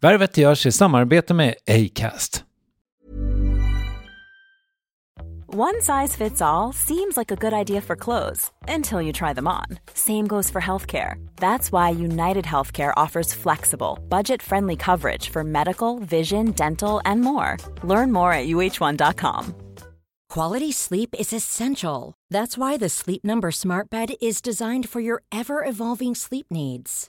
Värvet görs i samarbete med Acast. One size fits all seems like a good idea for clothes until you try them on. Same goes for healthcare. That's why United Healthcare offers flexible, budget friendly coverage for medical, vision, dental, and more. Learn more at uh1.com. Quality sleep is essential. That's why the Sleep Number Smart Bed is designed for your ever evolving sleep needs.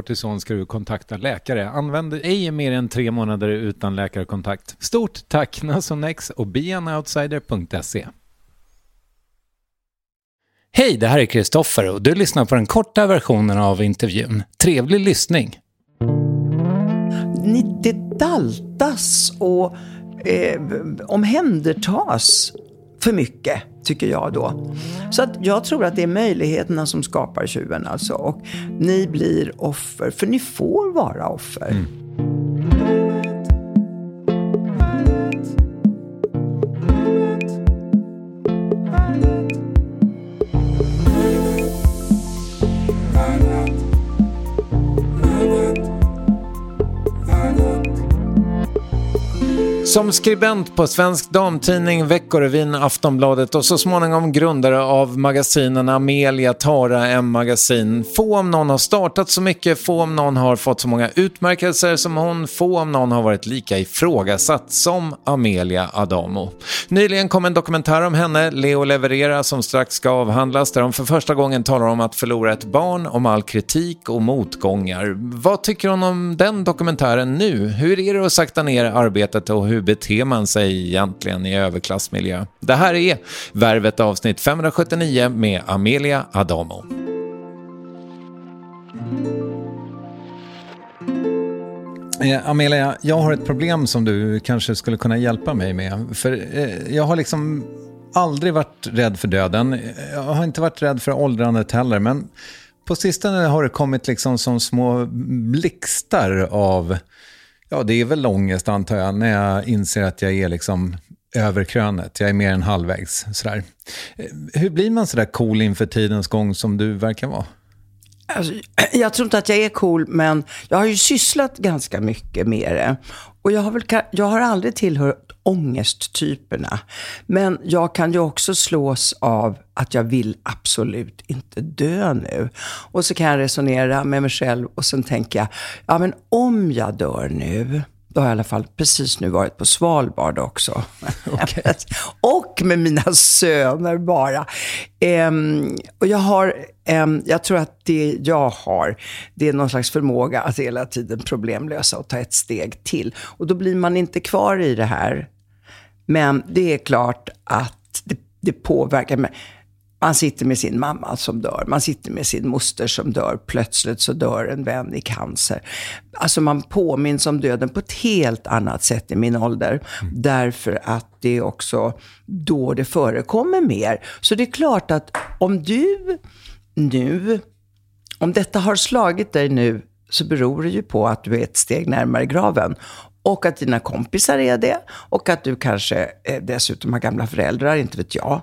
kortison ska du kontakta läkare. Använd ej mer än tre månader utan läkarkontakt. Stort tack Nasonex och beanoutsider.se. Hej, det här är Kristoffer och du lyssnar på den korta versionen av intervjun. Trevlig lyssning! Det daltas och eh, omhändertas för mycket, tycker jag då. Så att jag tror att det är möjligheterna som skapar tjuven alltså. Och ni blir offer, för ni får vara offer. Mm. Som skribent på Svensk Damtidning, Veckorevyn, Aftonbladet och så småningom grundare av magasinen Amelia, Tara, M-magasin. Få om någon har startat så mycket, få om någon har fått så många utmärkelser som hon, få om någon har varit lika ifrågasatt som Amelia Adamo. Nyligen kom en dokumentär om henne, Leo leverera, som strax ska avhandlas, där hon för första gången talar om att förlora ett barn, om all kritik och motgångar. Vad tycker hon om den dokumentären nu? Hur är det att sakta ner arbetet och hur hur beter man sig egentligen i överklassmiljö? Det här är Värvet avsnitt 579 med Amelia Adamo. Eh, Amelia, jag har ett problem som du kanske skulle kunna hjälpa mig med. För eh, jag har liksom aldrig varit rädd för döden. Jag har inte varit rädd för åldrandet heller. Men på sistone har det kommit liksom som små blixtar av Ja, det är väl ångest antar jag, när jag inser att jag är liksom över krönet. Jag är mer än halvvägs. Sådär. Eh, hur blir man sådär cool inför tidens gång som du verkar vara? Alltså, jag tror inte att jag är cool, men jag har ju sysslat ganska mycket med det. Och jag har, väl, jag har aldrig tillhört ångesttyperna. Men jag kan ju också slås av att jag vill absolut inte dö nu. Och så kan jag resonera med mig själv och sen tänker jag, ja men om jag dör nu, då har jag i alla fall precis nu varit på Svalbard också. och med mina söner bara. Ehm, och jag har jag tror att det jag har, det är någon slags förmåga att hela tiden problemlösa och ta ett steg till. Och då blir man inte kvar i det här. Men det är klart att det, det påverkar mig. Man sitter med sin mamma som dör, man sitter med sin moster som dör, plötsligt så dör en vän i cancer. Alltså man påminns om döden på ett helt annat sätt i min ålder. Därför att det är också då det förekommer mer. Så det är klart att om du nu, om detta har slagit dig nu, så beror det ju på att du är ett steg närmare graven. Och att dina kompisar är det. Och att du kanske eh, dessutom har gamla föräldrar, inte vet jag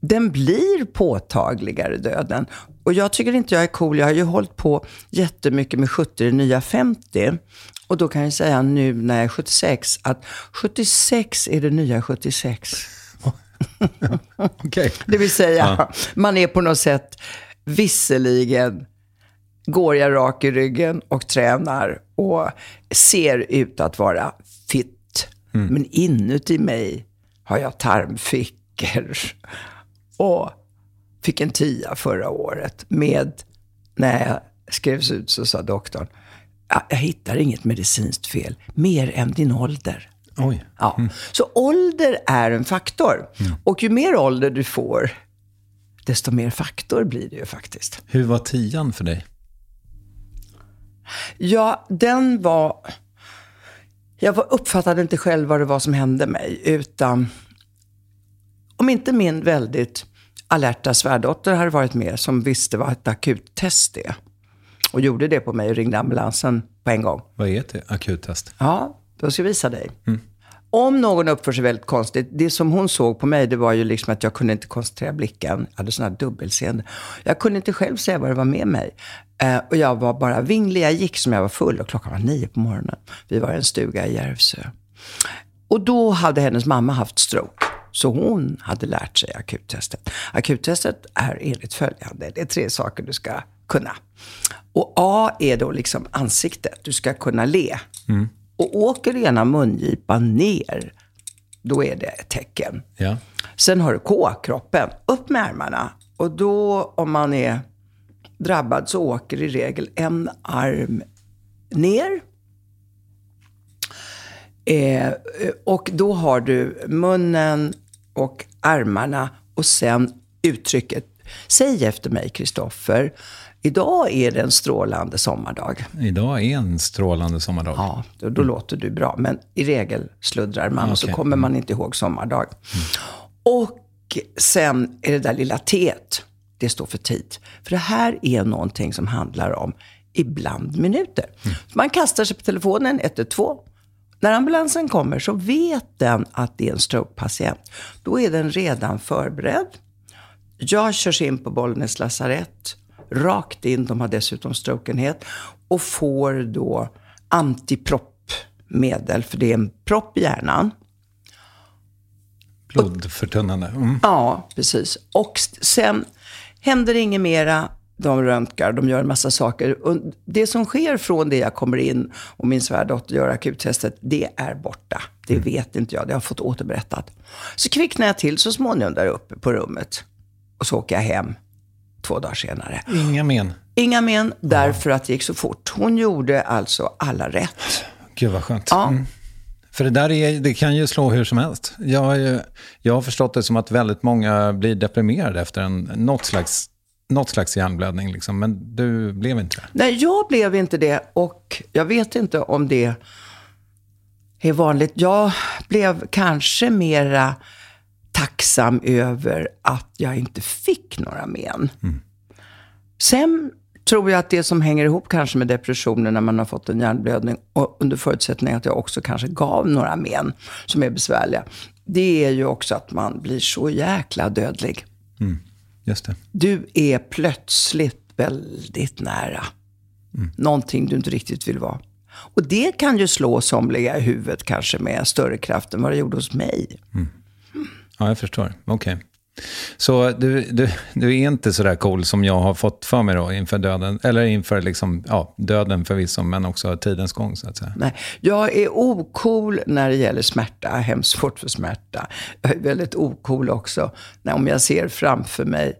den blir påtagligare, döden. Och jag tycker inte jag är cool. Jag har ju hållit på jättemycket med 70, det nya 50. Och då kan jag säga nu när jag är 76, att 76 är det nya 76. Okej. Det vill säga, man är på något sätt, visserligen går jag rak i ryggen och tränar och ser ut att vara fit. Men inuti mig har jag tarmfickor och fick en tia förra året med, när jag skrevs ut så sa doktorn, "Ja, jag hittar inget medicinskt fel, mer än din ålder. Oj. Ja. Så ålder är en faktor. Och ju mer ålder du får, desto mer faktor blir det ju faktiskt. Hur var tian för dig? Ja, den var... Jag var, uppfattade inte själv vad det var som hände mig, utan om inte min väldigt alerta svärdotter hade varit med, som visste vad ett akuttest är, och gjorde det på mig och ringde ambulansen på en gång. Vad är ett akuttest? Ja, då ska jag visa dig. Om någon uppför sig väldigt konstigt, det som hon såg på mig, det var ju liksom att jag kunde inte koncentrera blicken. Jag hade sån här dubbelseende. Jag kunde inte själv säga vad det var med mig. Eh, och jag var bara vinglig. Jag gick som jag var full och klockan var nio på morgonen. Vi var i en stuga i Järvsö. Och då hade hennes mamma haft stroke. Så hon hade lärt sig akuttestet. Akuttestet är enligt följande. Det är tre saker du ska kunna. Och A är då liksom ansiktet. Du ska kunna le. Och åker ena mungipan ner, då är det ett tecken. Ja. Sen har du K, kroppen. Upp med armarna. Och då, om man är drabbad, så åker i regel en arm ner. Eh, och då har du munnen och armarna och sen uttrycket. Säg efter mig, Kristoffer. Idag är det en strålande sommardag. Idag är en strålande sommardag. Ja, då, då låter du bra. Men i regel sluddrar man och så kommer man inte ihåg sommardag. Och sen är det där lilla T, det står för tid. För det här är någonting som handlar om ibland minuter. Man kastar sig på telefonen 112. När ambulansen kommer så vet den att det är en strokepatient. Då är den redan förberedd. Jag körs in på Bollnäs lasarett, rakt in, de har dessutom strokenhet, och får då antiproppmedel, för det är en propp i hjärnan. Blodförtunnande. Mm. Ja, precis. Och sen händer inget mera. De röntgar, de gör en massa saker. Och det som sker från det jag kommer in och min svärdotter gör akuttestet, det är borta. Det vet inte jag, det har jag fått återberättat. Så kvicknar jag till så småningom där uppe på rummet. Och så åker jag hem två dagar senare. Inga men. Inga men, därför att det gick så fort. Hon gjorde alltså alla rätt. Gud vad skönt. Ja. Mm. För det där är, det kan ju slå hur som helst. Jag, har ju- jag har förstått det som att väldigt många blir deprimerade efter en, något, slags, något slags hjärnblödning. Liksom. Men du blev inte det. Nej, jag blev inte det och jag vet inte om det är vanligt. Jag blev kanske mera tacksam över att jag inte fick några men. Sen tror jag att det som hänger ihop kanske med depressionen när man har fått en hjärnblödning och under förutsättning att jag också kanske gav några men som är besvärliga. Det är ju också att man blir så jäkla dödlig. Just det. Du är plötsligt väldigt nära. Någonting du inte riktigt vill vara. Och det kan ju slå somliga i huvudet kanske med större kraft än vad det gjorde hos mig. Ja, jag förstår. Okej. Så du, du, du är inte så där cool som jag har fått för mig då inför döden, eller inför liksom, ja, döden förvisso, men också tidens gång så att säga. Nej, jag är ocool när det gäller smärta, hemskt svårt för smärta. Jag är väldigt ocool också när, om jag ser framför mig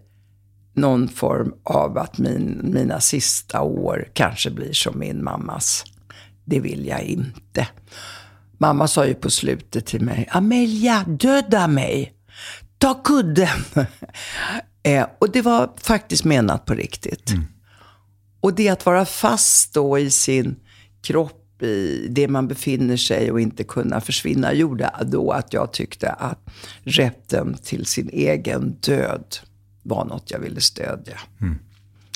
någon form av att min, mina sista år kanske blir som min mammas. Det vill jag inte. Mamma sa ju på slutet till mig, Amelia, döda mig. Ta kudden. eh, och det var faktiskt menat på riktigt. Mm. Och det att vara fast då i sin kropp, i det man befinner sig och inte kunna försvinna, gjorde då att jag tyckte att rätten till sin egen död var något jag ville stödja. Mm.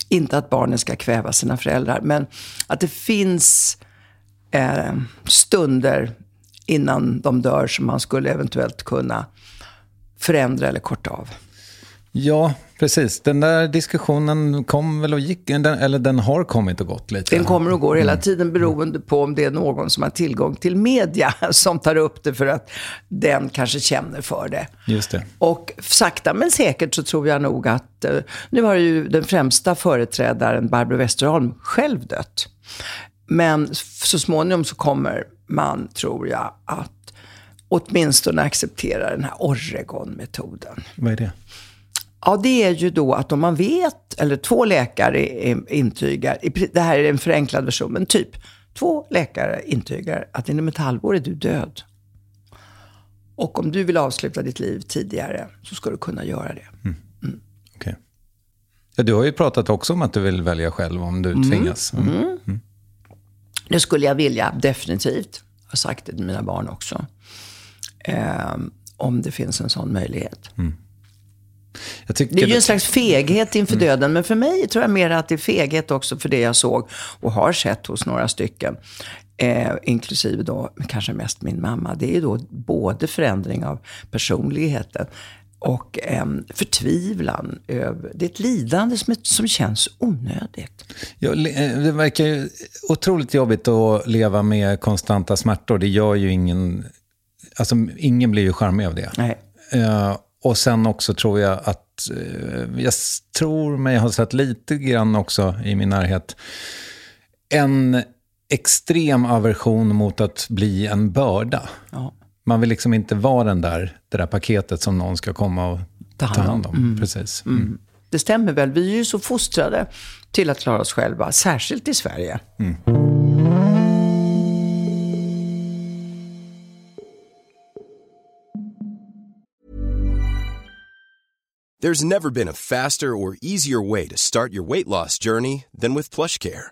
Inte att barnen ska kväva sina föräldrar, men att det finns eh, stunder innan de dör som man skulle eventuellt kunna förändra eller korta av. Ja, precis. Den där diskussionen kom väl och gick, eller den har kommit och gått lite. Den kommer och går hela mm. tiden beroende på om det är någon som har tillgång till media som tar upp det för att den kanske känner för det. Just det. Och sakta men säkert så tror jag nog att, eh, nu har ju den främsta företrädaren Barbro Westerholm själv dött. Men så småningom så kommer man, tror jag, att åtminstone acceptera den här Oregon-metoden. Vad är det? Ja, det är ju då att om man vet, eller två läkare intygar, det här är en förenklad version, men typ två läkare intygar att inom ett halvår är du död. Och om du vill avsluta ditt liv tidigare så ska du kunna göra det. Mm. Mm. Okay. Ja, du har ju pratat också om att du vill välja själv om du mm. tvingas. Mm. Det skulle jag vilja, definitivt. Jag har sagt det till mina barn också. Eh, om det finns en sån möjlighet. Mm. det är ju en slags feghet inför mm. döden. Men för mig tror jag mer att det är feghet också för det jag såg och har sett hos några stycken. Eh, inklusive då kanske mest min mamma. Det är ju då både förändring av personligheten och en förtvivlan över, det är ett lidande som, som känns onödigt. Ja, eh, det verkar ju otroligt jobbigt att leva med konstanta smärtor. Det gör ju ingen, alltså ingen blir ju charmig av det. Nej. Uh, och sen också tror jag att, uh, jag tror mig ha sett lite grann också i min närhet, en extrem aversion mot att bli en börda. Ja. Man vill liksom inte vara den där, det där paketet som någon ska komma och ta hand om. Ta hand om. Mm. Precis. Mm. Mm. Det stämmer väl. Vi är ju så fostrade till att klara oss själva, särskilt i Sverige. Mm. There's never been a faster or easier way to start your weight loss journey than with plush care.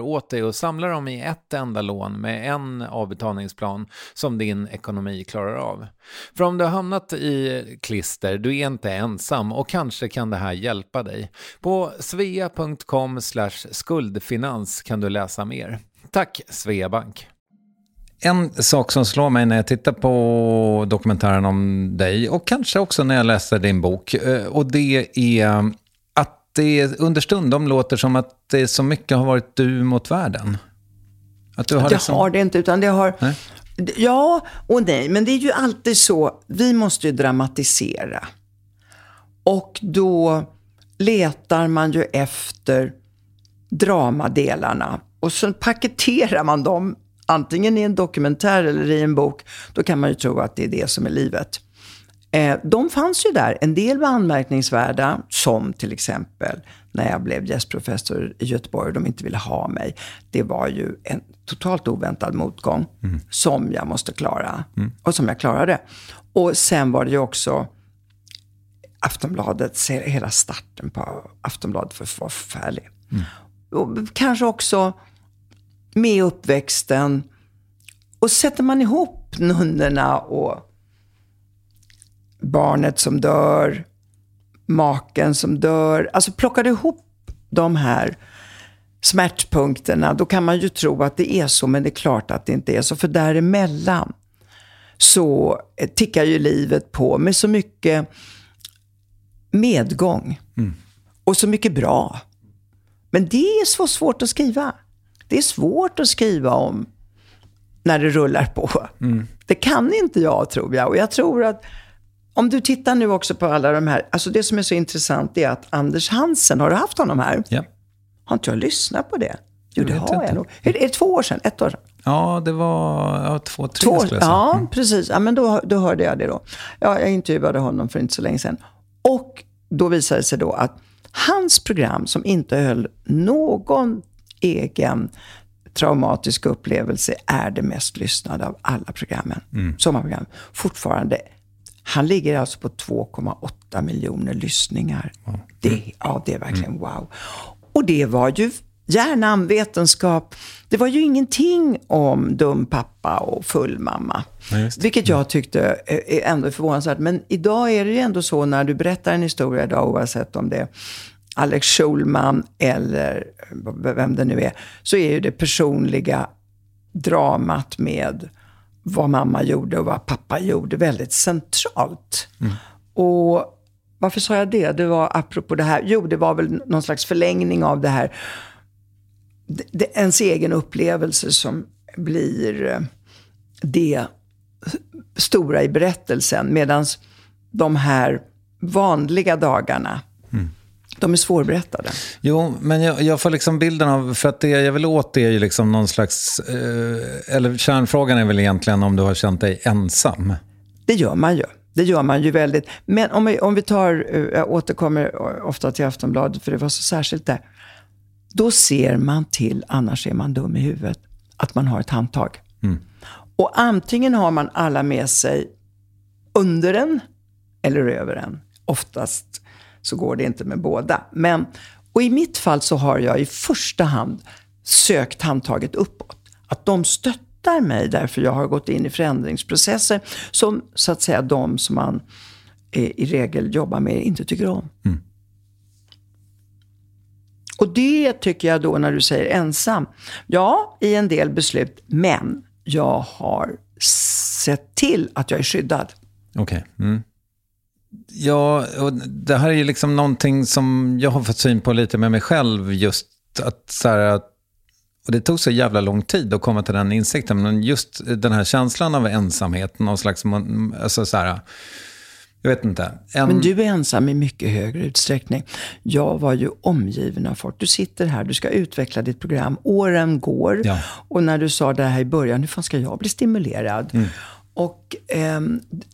åt dig och samla dem i ett enda lån med en avbetalningsplan som din ekonomi klarar av. För om du har hamnat i klister, du är inte ensam och kanske kan det här hjälpa dig. På svea.com skuldfinans kan du läsa mer. Tack Sveabank! En sak som slår mig när jag tittar på dokumentären om dig och kanske också när jag läser din bok eh, och det är det understundom låter som att det så mycket har varit du mot världen. Att du har det liksom... har det inte, utan det har... Nej? Ja och nej, men det är ju alltid så. Vi måste ju dramatisera. Och då letar man ju efter dramadelarna. Och så paketerar man dem antingen i en dokumentär eller i en bok, då kan man ju tro att det är det som är livet. Eh, de fanns ju där. En del var anmärkningsvärda, som till exempel när jag blev gästprofessor i Göteborg och de inte ville ha mig. Det var ju en totalt oväntad motgång mm. som jag måste klara. Mm. Och som jag klarade. Och sen var det ju också Aftonbladet, hela starten på Aftonbladet var förfärlig. Mm. Och kanske också med uppväxten. Och sätter man ihop nunnorna och barnet som dör, maken som dör. Alltså plockar du ihop de här smärtpunkterna, då kan man ju tro att det är så, men det är klart att det inte är så. För däremellan så tickar ju livet på med så mycket medgång. Mm. Och så mycket bra. Men det är så svårt att skriva. Det är svårt att skriva om när det rullar på. Mm. Det kan inte jag, tror jag. Och jag tror att om du tittar nu också på alla de här, alltså det som är så intressant är att Anders Hansen, har du haft honom här? Ja. Har inte jag lyssnat på det? Jo, det har jag nog. Är det två år sedan? Ett år sedan? Ja, det var ja, två, tre två, skulle jag säga. Ja, mm. precis. Ja, men då, då hörde jag det då. Ja, jag intervjuade honom för inte så länge sedan. Och då visade det sig då att hans program, som inte höll någon egen traumatisk upplevelse, är det mest lyssnade av alla programmen. Mm. Sommarprogram. Fortfarande han ligger alltså på 2,8 miljoner lyssningar. Mm. Det, ja, det är verkligen mm. wow. Och det var ju hjärnan, vetenskap. Det var ju ingenting om dum pappa och full mamma. Ja, vilket jag tyckte är ändå förvånansvärt. Men idag är det ju ändå så när du berättar en historia idag, oavsett om det är Alex Schulman eller vem det nu är, så är ju det personliga dramat med vad mamma gjorde och vad pappa gjorde väldigt centralt. Mm. Och varför sa jag det? Det var apropå det här, jo det var väl någon slags förlängning av det här, det, det, ens egen upplevelse som blir eh, det stora i berättelsen. Medan de här vanliga dagarna. De är svårberättade. Jo, men jag, jag, får liksom bilden av, för att det jag vill åt är ju liksom någon slags, eh, eller kärnfrågan är väl egentligen om du har känt dig ensam. Det gör man ju. Det gör man ju väldigt. Men om vi, om vi tar, eh, jag återkommer ofta till Aftonbladet, för det var så särskilt där. Då ser man till, annars är man dum i huvudet, att man har ett handtag. Mm. Och antingen har man alla med sig under en eller över en. Oftast så går det inte med båda. Men, och i mitt fall så har jag i första hand sökt handtaget uppåt. Att de stöttar mig därför jag har gått in i förändringsprocesser som så att säga de som man i regel jobbar med inte tycker om. Mm. Och det tycker jag då när du säger ensam. Ja, i en del beslut. Men jag har sett till att jag är skyddad. Okej. Okay. Mm. Ja, och det här är ju liksom någonting som jag har fått syn på lite med mig själv. Just att så här, och det tog så jävla lång tid att komma till den insikten. Men just den här känslan av ensamhet, någon slags, alltså så här, Jag vet inte. En... Men du är ensam i mycket högre utsträckning. Jag var ju omgiven av folk. Du sitter här, du ska utveckla ditt program. Åren går. Ja. Och när du sa det här i början, hur fan ska jag bli stimulerad? Mm. Och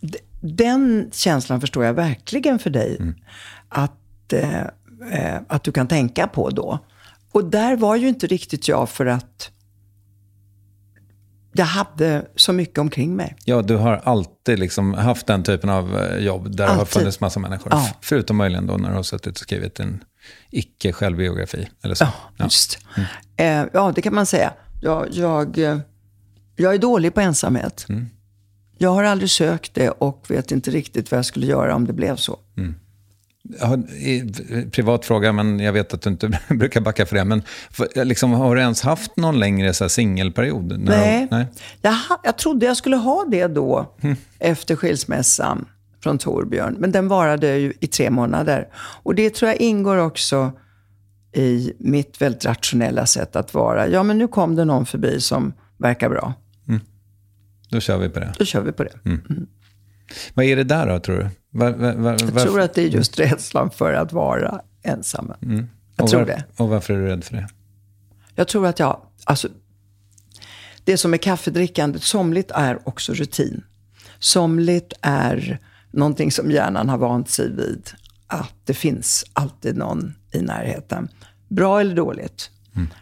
d- den känslan förstår jag verkligen för dig. Mm. Att, eh, eh, att du kan tänka på då. Och där var ju inte riktigt jag för att jag hade så mycket omkring mig. Ja, du har alltid liksom haft den typen av eh, jobb där det har Alltid. funnits massa människor. Ja. Förutom möjligen då när du har suttit och skrivit en icke-självbiografi. Eller så. Ja, just. Eh, ja, det kan man säga. Jag, jag, eh, jag är dålig på ensamhet. Jag har aldrig sökt det och vet inte riktigt vad jag skulle göra om det blev så. Jag har, i, privat fråga, men jag vet att du inte brukar backa för det. Men för, liksom, har du ens haft någon längre så singelperiod? Nej, Du, nej. Jag, jag trodde jag skulle ha det då, efter skilsmässan från Torbjörn. Men den varade ju i tre månader. Och det tror jag ingår också i mitt väldigt rationella sätt att vara. Ja, men nu kom det någon förbi som verkar bra. Då kör vi på det. Då kör vi på det. Vad är det där då, tror du? Var, var, var, Jag tror att det är just rädslan för att vara ensam. Jag och tror det. Och varför är du rädd för det? Jag tror att jag, alltså, det som är kaffedrickandet, somligt är också rutin. Somligt är någonting som hjärnan har vant sig vid. Att det finns alltid någon i närheten. Bra eller dåligt,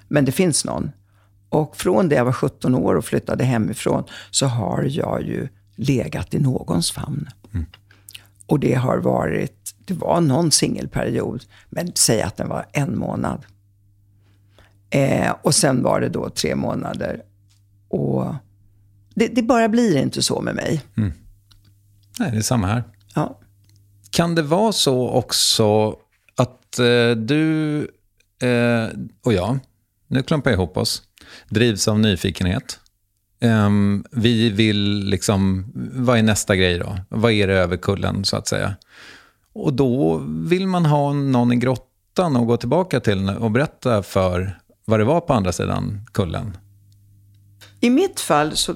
men det finns någon. Och från det jag var 17 år och flyttade hemifrån så har jag ju legat i någons famn. Och det har varit, det var någon singelperiod, men säg att den var en månad. Eh, och sen var det då tre månader. Och det, det bara blir inte så med mig. Nej, det är samma här. Ja. Kan det vara så också att eh, du eh, och jag, nu klumpar jag ihop oss, drivs av nyfikenhet? Ehm, vi vill liksom, vad är nästa grej då? Vad är det över kullen så att säga? Och då vill man ha någon i grottan och gå tillbaka till och berätta för vad det var på andra sidan kullen. I mitt fall så,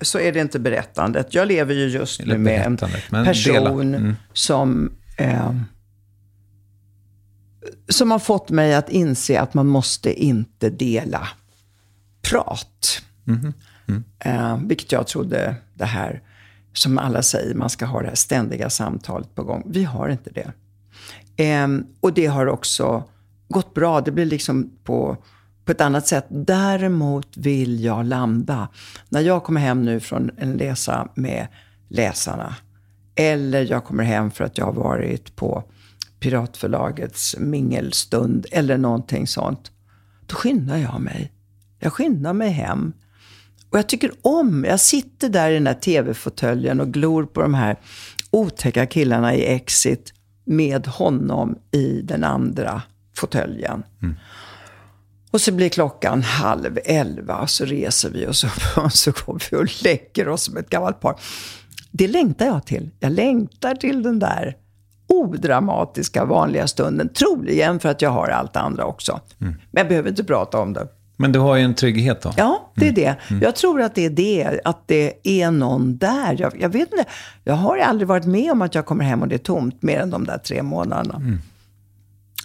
så är det inte berättandet. Jag lever ju just nu med en person. Mm. som, eh, som har fått mig att inse att man måste inte dela prat. Mhm. Eh, vilket jag trodde det här, som alla säger, man ska ha det här ständiga samtalet på gång. Vi har inte det. Eh, och det har också gått bra. Det blir liksom på, på ett annat sätt. Däremot vill jag landa. När jag kommer hem nu från en resa med läsarna. Eller jag kommer hem för att jag har varit på Piratförlagets mingelstund. Eller någonting sånt. Då skyndar jag mig. Jag skyndar mig hem. Och jag tycker om, jag sitter där i den där tv-fåtöljen och glor på de här otäcka killarna i Exit med honom i den andra fåtöljen. Och så blir klockan halv elva och så reser vi oss upp och så går vi och lägger oss som ett gammalt par. Det längtar jag till. Jag längtar till den där odramatiska vanliga stunden. Troligen för att jag har allt andra också. Men jag behöver inte prata om det. Men du har ju en trygghet då. Ja, det är det. Jag tror att det är det. Att det är någon där. Jag, jag vet inte. Jag har aldrig varit med om att jag kommer hem och det är tomt mer än de där tre månaderna.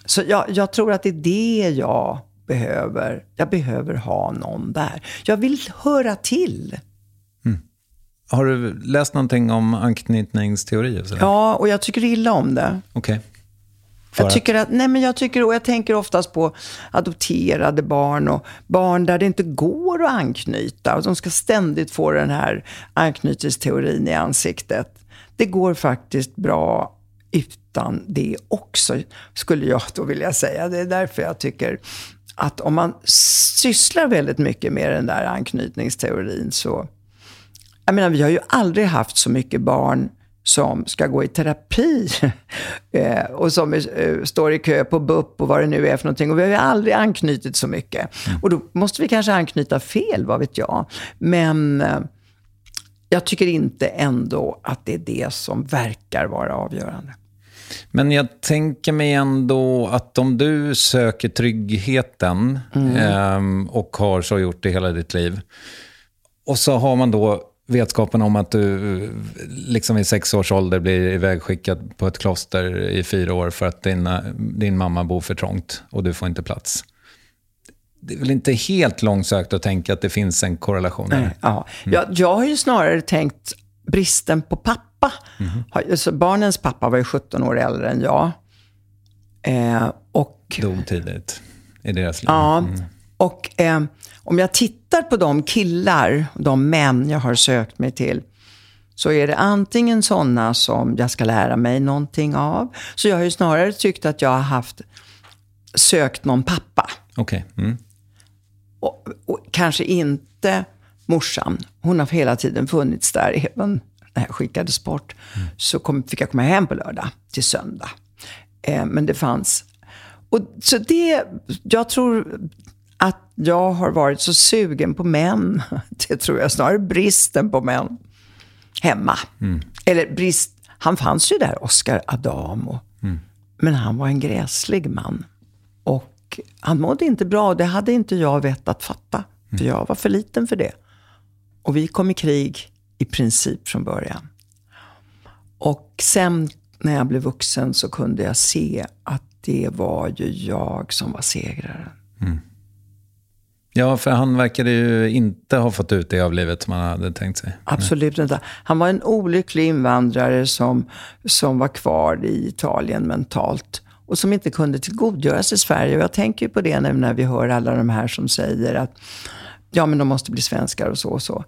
Så jag, jag tror att det är det jag behöver. Jag behöver ha någon där. Jag vill höra till. Har du läst någonting om anknytningsteori? och sådär? Ja, och jag tycker illa om det. Okej. För Jag tycker att, nej men jag tycker, och jag tänker oftast på adopterade barn och barn där det inte går att anknyta. Och de ska ständigt få den här anknytningsteorin i ansiktet. Det går faktiskt bra utan det också, skulle jag då vilja säga. Det är därför jag tycker att om man sysslar väldigt mycket med den där anknytningsteorin så jag menar, vi har ju aldrig haft så mycket barn som ska gå i terapi eh, och som är, eh, står i kö på BUP och vad det nu är för någonting. Och vi har ju aldrig anknutit så mycket. Och då måste vi kanske anknyta fel, vad vet jag. Men eh, jag tycker inte ändå att det är det som verkar vara avgörande. Men jag tänker mig ändå att om du söker tryggheten Mm. ehm, och har så gjort det hela ditt liv. Och så har man då vetskapen om att du liksom i sex års ålder blir ivägskickad på ett kloster i fyra år för att dina, din mamma bor för trångt och du får inte plats. Det är väl inte helt långsökt att tänka att det finns en korrelation Nej, ja. Mm. jag, jag har ju snarare tänkt bristen på pappa. Har- Alltså, barnens pappa var ju 17 år äldre än jag. Eh, och Dog tidigt i deras liv. Ja, och eh, om jag tittar på de killar, de män jag har sökt mig till, så är det antingen sådana som jag ska lära mig någonting av. Så jag har ju snarare tyckt att jag har haft, sökt någon pappa. Okej. Mm. Och, och kanske inte morsan. Hon har hela tiden funnits där. Även när jag skickades bort så kom, fick jag komma hem på lördag till söndag. Eh, men det fanns... Och, så det, jag tror att jag har varit så sugen på män. Det tror jag snarare bristen på män hemma. Eller brist... Han fanns ju där, Oscar Adamo. Men han var en gräslig man. Och han mådde inte bra och det hade inte jag vett att fatta. För jag var för liten för det. Och vi kom i krig i princip från början. Och sen när jag blev vuxen så kunde jag se att det var ju jag som var segraren. Ja, för han verkade ju inte ha fått ut det av livet som han hade tänkt sig. Absolut inte. Han var en olycklig invandrare som, som var kvar i Italien mentalt och som inte kunde tillgodogöra sig Sverige. Och jag tänker ju på det nu när vi hör alla de här som säger att ja, men de måste bli svenskar och så och så.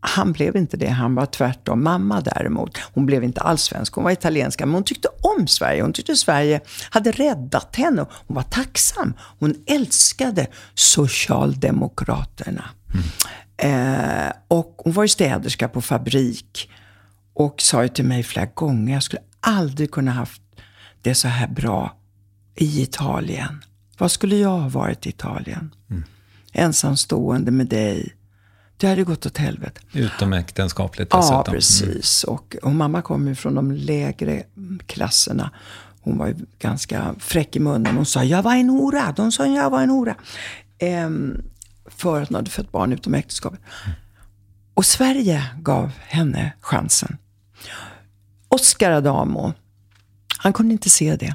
Han blev inte det, han var tvärtom. Mamma däremot, hon blev inte alls svensk, hon var italienska. Men hon tyckte om Sverige, hon tyckte Sverige hade räddat henne. Hon var tacksam, hon älskade Socialdemokraterna. Eh, och hon var ju städerska på fabrik. Och sa ju till mig flera gånger, jag skulle aldrig kunna haft det så här bra i Italien. Vad skulle jag ha varit i Italien? Ensamstående med dig. Det hade gått åt helvete. Utomäktenskapligt Ja, dessutom. precis. Och, och mamma kom ju från de lägre klasserna. Hon var ju ganska fräck i munnen. Hon sa, jag var en hora. De sa, jag var en hora. Ehm, för att hon hade fött barn utom äktenskapet. Och Sverige gav henne chansen. Oscar Adamo, han kunde inte se det.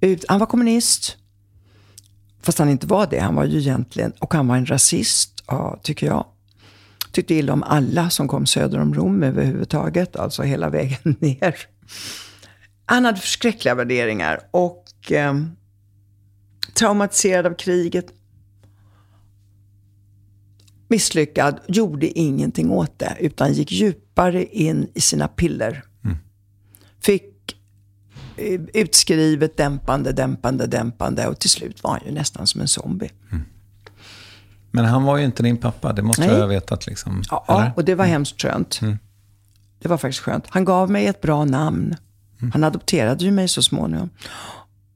Ut- Han var kommunist. Fast han inte var det. Han var ju egentligen, och han var en rasist, ja, tycker jag. Tyckte illa om alla som kom söder om Rom överhuvudtaget, alltså hela vägen ner. Han hade förskräckliga värderingar och eh, traumatiserad av kriget. Misslyckad, gjorde ingenting åt det, utan gick djupare in i sina piller. Fick eh, utskrivet dämpande, dämpande, dämpande och till slut var han ju nästan som en zombie. Men han var ju inte din pappa, det måste Nej. jag ha vetat. Liksom. Ja, Eller? och det var hemskt skönt. Det var faktiskt skönt. Han gav mig ett bra namn. Han adopterade ju mig så småningom.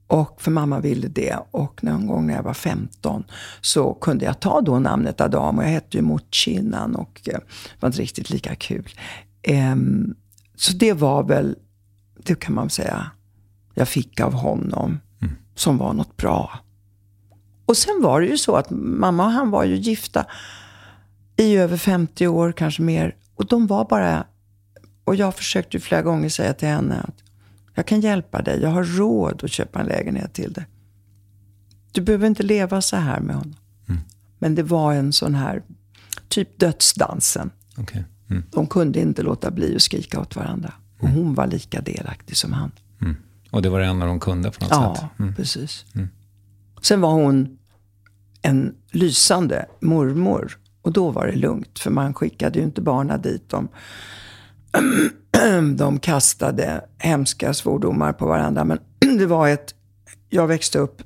Och för mamma ville det. Och någon gång när jag var 15 så kunde jag ta då namnet Adam. Och jag hette ju Motchinan och eh, det var inte riktigt lika kul. Ehm, så det var väl, det kan man säga, jag fick av honom. Som var något bra. Och sen var det ju så att mamma och han var ju gifta i över 50 år, kanske mer. Och de var bara... Och jag försökte ju flera gånger säga till henne att jag kan hjälpa dig. Jag har råd att köpa en lägenhet till dig. Du behöver inte leva så här med honom. Men det var en sån här, typ dödsdansen. Okej. Mm. De kunde inte låta bli att skrika åt varandra. Och hon var lika delaktig som han. Och det var det enda de kunde på något Ja, sätt. Mm. precis. Sen var hon en lysande mormor. Och då var det lugnt, för man skickade ju inte barnen dit. De, de kastade hemska svordomar på varandra. Men det var ett... Jag växte upp...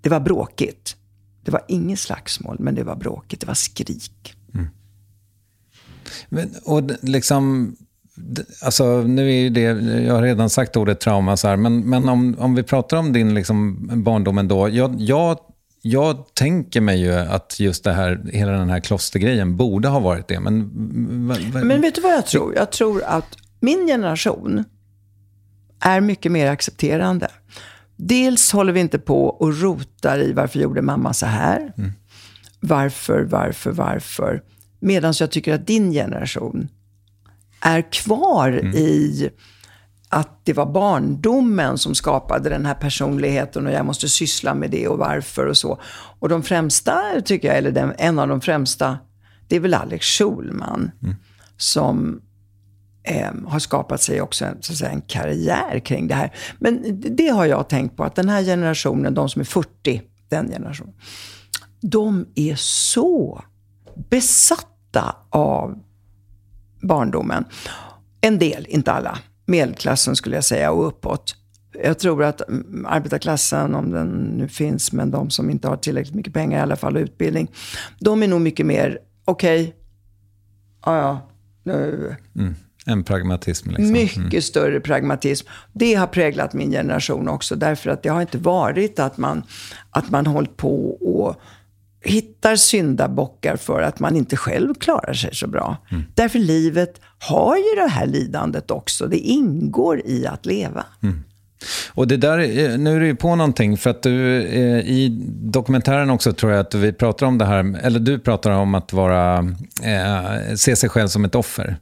Det var bråkigt. Det var inget slagsmål, men det var bråkigt. Det var skrik. Mm. Men, och liksom, alltså nu är ju det, jag har redan sagt ordet trauma så här, men, men om, om vi pratar om din liksom barndom ändå. Jag, jag, jag tänker mig ju att just det här, hela den här klostergrejen borde ha varit det. Men, Men vet du vad jag tror? Jag tror att min generation är mycket mer accepterande. Dels håller vi inte på och rotar i varför gjorde mamma så här? Varför, varför, varför? Medan jag tycker att din generation är kvar Mm. i att det var barndomen som skapade den här personligheten och jag måste syssla med det och varför och så. Och de främsta, tycker jag, eller den, en av de främsta, det är väl Alex Schulman. Som eh, har skapat sig också en, så säga, en karriär kring det här. Men det har jag tänkt på, att den här generationen, de som är 40, den generationen, de är så besatta av barndomen. En del, inte alla. Medelklassen skulle jag säga och uppåt. Jag tror att mm, arbetarklassen, om den nu finns, men de som inte har tillräckligt mycket pengar i alla fall och utbildning. De är nog mycket mer, okej, ja ja, nu, Mm. En pragmatism liksom. mycket större pragmatism. Det har präglat min generation också. Därför att det har inte varit att man, att man hållit på och hittar syndabockar för att man inte själv klarar sig så bra. Därför livet har ju det här lidandet också. Det ingår i att leva. Och det där, eh, nu är du ju på någonting, för att du eh, i dokumentären också tror jag att vi pratar om det här, eller du pratar om att vara, eh, se sig själv som ett offer.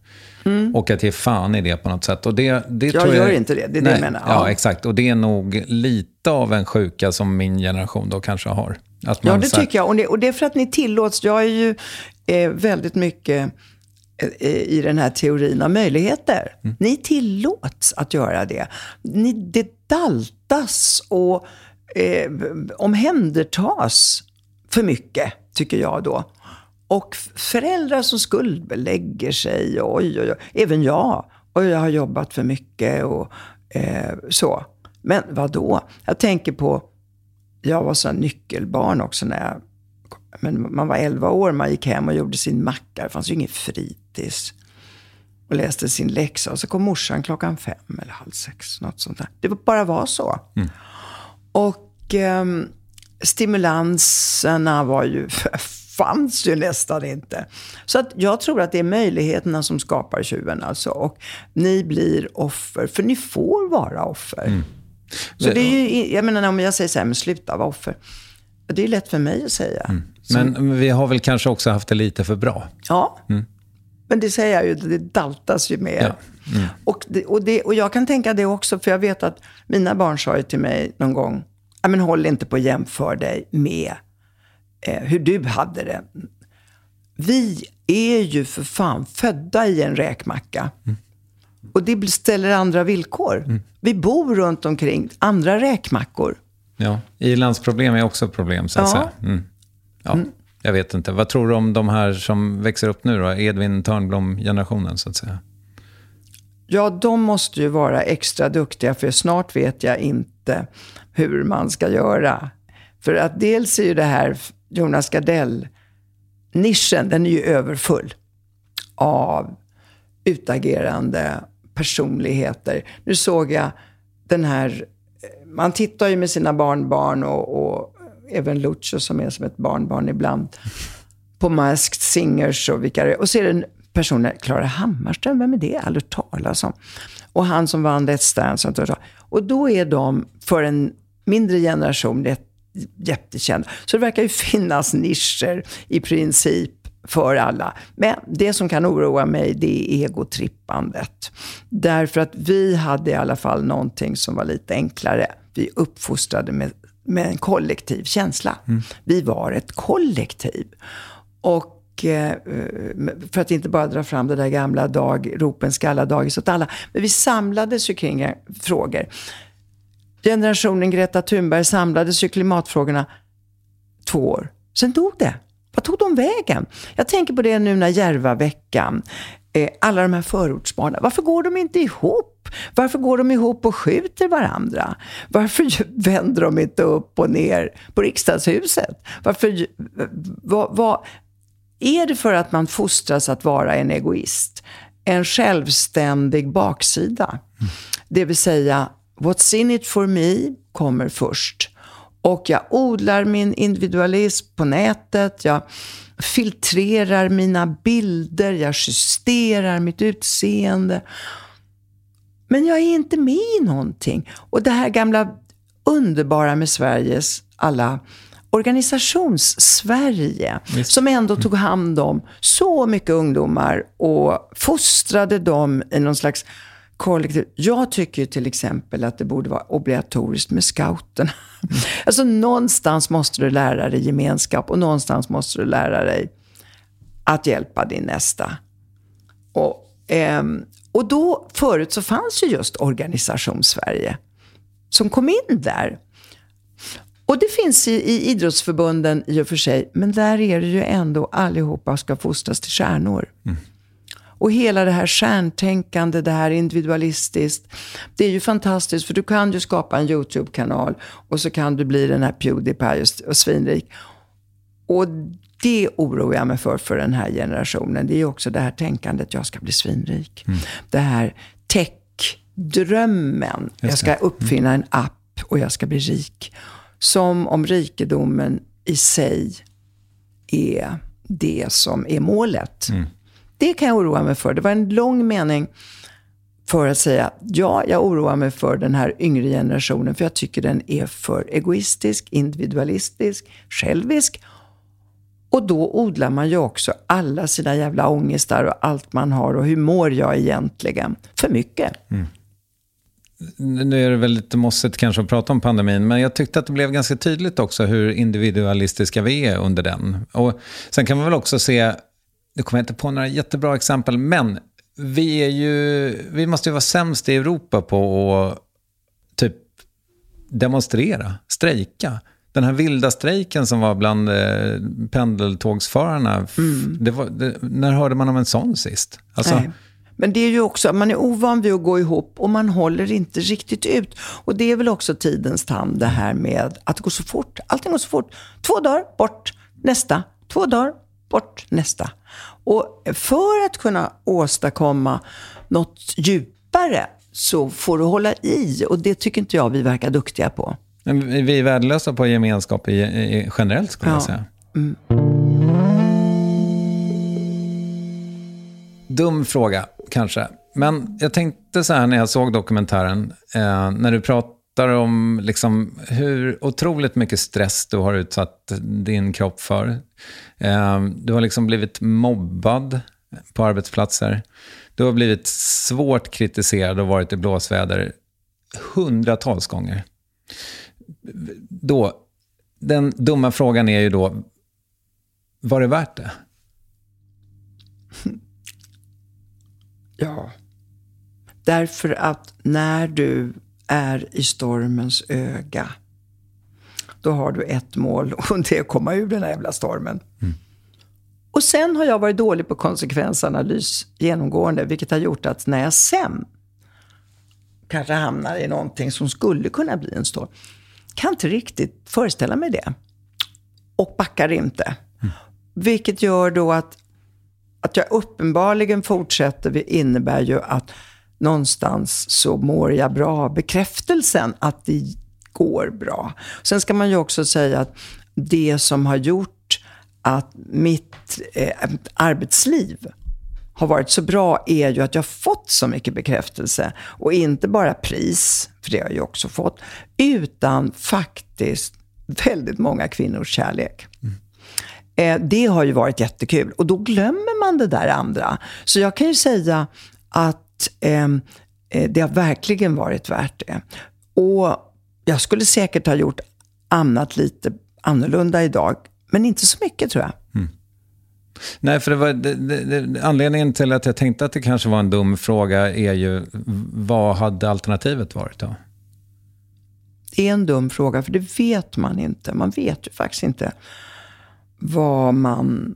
Och att ge fan i det på något sätt. Och det, det Jag tror gör inte det, det är det jag menar. Ja. Ja. exakt. Och det är nog lite av en sjuka som min generation då kanske har. Att Ja, man det så här- tycker jag. Och det, och det är för att ni tillåts. Jag är ju eh, väldigt mycket eh, i den här teorin av möjligheter. Ni tillåts att göra det. Ni, det daltas och eh, omhändertas för mycket, tycker jag då. Och föräldrar som skuldbelägger sig, oj, oj, oj. Även jag. Och jag har jobbat för mycket och eh, så. Men vad då? Jag tänker på jag var sån nyckelbarn också när jag... Men man var 11 år, man gick hem och gjorde sin macka. Det fanns ju ingen fritids. Och läste sin läxa. Och så kom morsan klockan fem eller halv sex. Något sånt där. Det bara var så. Och ehm, stimulanserna var ju, fanns ju nästan inte. Så att jag tror att det är möjligheterna som skapar tjuven alltså. Och ni blir offer, för ni får vara offer. Så det är ju, jag menar om jag säger så här, men sluta vara offer. Det är lätt för mig att säga. Men vi har väl kanske också haft det lite för bra. Ja. Men det säger jag ju, det daltas ju med. Ja. Och, det, och, det, och jag kan tänka det också, för jag vet att mina barn sa ju till mig någon gång, "Ja, men håll inte på att jämföra dig med eh, hur du hade det. Vi är ju för fan födda i en räkmacka. Och det ställer andra villkor. Vi bor runt omkring andra räkmackor. Ja. I-landsproblem är också problem, så att Ja. säga. Mm. Ja. Jag vet inte. Vad tror du om de här som växer upp nu då? Edvin Törnblom-generationen, så att säga. Ja, de måste ju vara extra duktiga för snart vet jag inte hur man ska göra. För att dels är ju det här Jonas Gardell-nischen, den är ju överfull av utagerande personligheter. Nu såg jag den här, man tittar ju med sina barnbarn och, och även Lucio som är som ett barnbarn ibland på Masked Singers och vilka det är. Och så är det en person, Klara Hammarström, vem är det? Aldrig hört talas om. Och han som vann Let's Dance. Och, så. och då är de, för en mindre generation, rätt jättekända. Så det verkar ju finnas nischer i princip för alla. Men det som kan oroa mig, det är egotrippandet. Därför att vi hade i alla fall någonting som var lite enklare. Vi uppfostrade med, med en kollektiv känsla. Vi var ett kollektiv. Och eh, för att inte bara dra fram det där gamla dag, ropen ska alla dagis åt alla. Men vi samlades ju kring eh, frågor. Generationen Greta Thunberg samlades ju klimatfrågorna två år. Sen dog det. Vad tog de vägen? Jag tänker på det nu när Järvaveckan, eh, alla de här förortsbarnen, varför går de inte ihop? Varför går de ihop och skjuter varandra? Varför vänder de inte upp och ner på riksdagshuset? Varför, vad, vad, är det för att man fostras att vara en egoist? En självständig baksida. Det vill säga, what's in it for me kommer först. Och jag odlar min individualism på nätet. Jag filtrerar mina bilder. Jag justerar mitt utseende. Men jag är inte med i någonting. Och det här gamla underbara med Sveriges alla organisations-Sverige. Som ändå tog hand om så mycket ungdomar och fostrade dem i någon slags kollektiv. Jag tycker till exempel att det borde vara obligatoriskt med scouterna. Alltså någonstans måste du lära dig gemenskap och någonstans måste du lära dig att hjälpa din nästa. Och, ehm, och då, förut så fanns ju just Organisationssverige som kom in där. Och det finns i, i idrottsförbunden i och för sig, men där är det ju ändå allihopa ska fostras till stjärnor. Mm. Och hela det här stjärntänkande, det här individualistiskt. Det är ju fantastiskt för du kan ju skapa en YouTube-kanal och så kan du bli den här Pewdiepie och svinrik. Och det oroar jag mig för, för den här generationen. Det är också det här tänkandet, jag ska bli svinrik. Mm. Det här tech-drömmen. Jag ska uppfinna mm. en app och jag ska bli rik. Som om rikedomen i sig är det som är målet. Mm. Det kan jag oroa mig för. Det var en lång mening för att säga, ja, jag oroar mig för den här yngre generationen, för jag tycker den är för egoistisk, individualistisk, självisk. Och då odlar man ju också alla sina jävla ångestar och allt man har och hur mår jag egentligen? För mycket. Mm. Nu är det väl lite mossigt kanske att prata om pandemin, men jag tyckte att det blev ganska tydligt också hur individualistiska vi är under den. Och sen kan man väl också se nu kommer jag inte på några jättebra exempel, men vi, är ju, vi måste ju vara sämst i Europa på att typ demonstrera, strejka. Den här vilda strejken som var bland eh, pendeltågsförarna, mm. det var, det, när hörde man om en sån sist? Alltså, Nej. Men det är ju också, man är ovan vid att gå ihop och man håller inte riktigt ut. Och det är väl också tidens tand det här med att det går så fort. Allting går så fort. Två dagar, bort, nästa. Två dagar, bort, nästa. Och för att kunna åstadkomma något djupare så får du hålla i. Och det tycker inte jag vi verkar duktiga på. Vi är värdelösa på gemenskap i, i, generellt, skulle ja. jag säga. Mm. Dum fråga, kanske. Men jag tänkte så här när jag såg dokumentären, eh, när du pratar om liksom hur otroligt mycket stress du har utsatt din kropp för. Ehm, du har liksom blivit mobbad på arbetsplatser. Du har blivit svårt kritiserad och varit i blåsväder hundratals gånger. Då, den dumma frågan är ju då, var det värt det? Ja. Därför att när du är i stormens öga då har du ett mål och det är att komma ur den här jävla stormen. Mm. Och sen har jag varit dålig på konsekvensanalys genomgående, vilket har gjort att när jag sen kanske hamnar i någonting som skulle kunna bli en storm, kan inte riktigt föreställa mig det. Och backar inte. Mm. Vilket gör då att, att jag uppenbarligen fortsätter, innebär ju att någonstans så mår jag bra. Bekräftelsen att det går bra. Sen ska man ju också säga att det som har gjort att mitt eh, arbetsliv har varit så bra är ju att jag fått så mycket bekräftelse. Och inte bara pris, för det har jag ju också fått, utan faktiskt väldigt många kvinnors kärlek. Mm. Eh, det har ju varit jättekul. Och då glömmer man det där andra. Så jag kan ju säga att ehm, eh, det har verkligen varit värt det. Och jag skulle säkert ha gjort annat lite annorlunda idag. Men inte så mycket tror jag. Mm. Nej, för det var, det, det, anledningen till att jag tänkte att det kanske var en dum fråga är ju, vad hade alternativet varit då? Det är en dum fråga, för det vet man inte. Man vet ju faktiskt inte vad man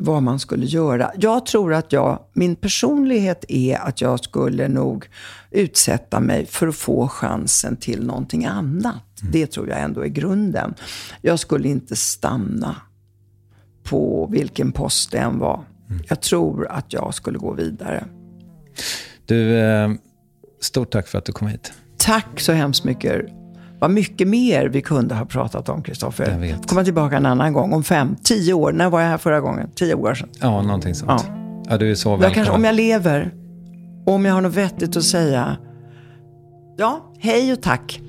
vad man skulle göra. Jag tror att jag, min personlighet är att jag skulle nog utsätta mig för att få chansen till någonting annat. Mm. Det tror jag ändå är grunden. Jag skulle inte stanna på vilken post det än var. Mm. Jag tror att jag skulle gå vidare. Du, eh, stort tack för att du kom hit. Tack så hemskt mycket vad mycket mer vi kunde ha pratat om, Kristoffer. Komma tillbaka en annan gång, om fem, tio år. När var jag här förra gången? Tio år sedan. Ja, någonting sånt. Ja. Ja, du är så välkommen. Jag kanske, om jag lever, och om jag har något vettigt att säga. Ja, hej och tack.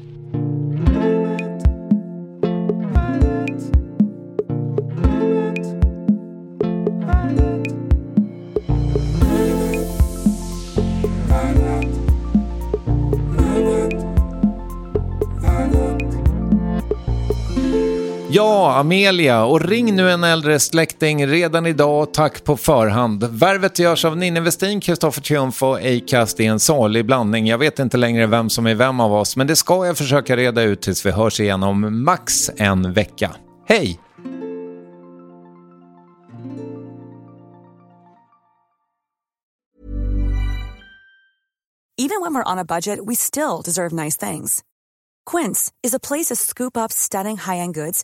Amelia, och ring nu en äldre släkting redan idag, tack på förhand. Värvet görs av Ninni Westin, Kristoffer Triumf och Acast i en salig blandning. Jag vet inte längre vem som är vem av oss, men det ska jag försöka reda ut tills vi hörs igen om max en vecka. Hej! Even when we're on a budget, we still deserve nice things. Quince is a place to scoop up stunning high-end goods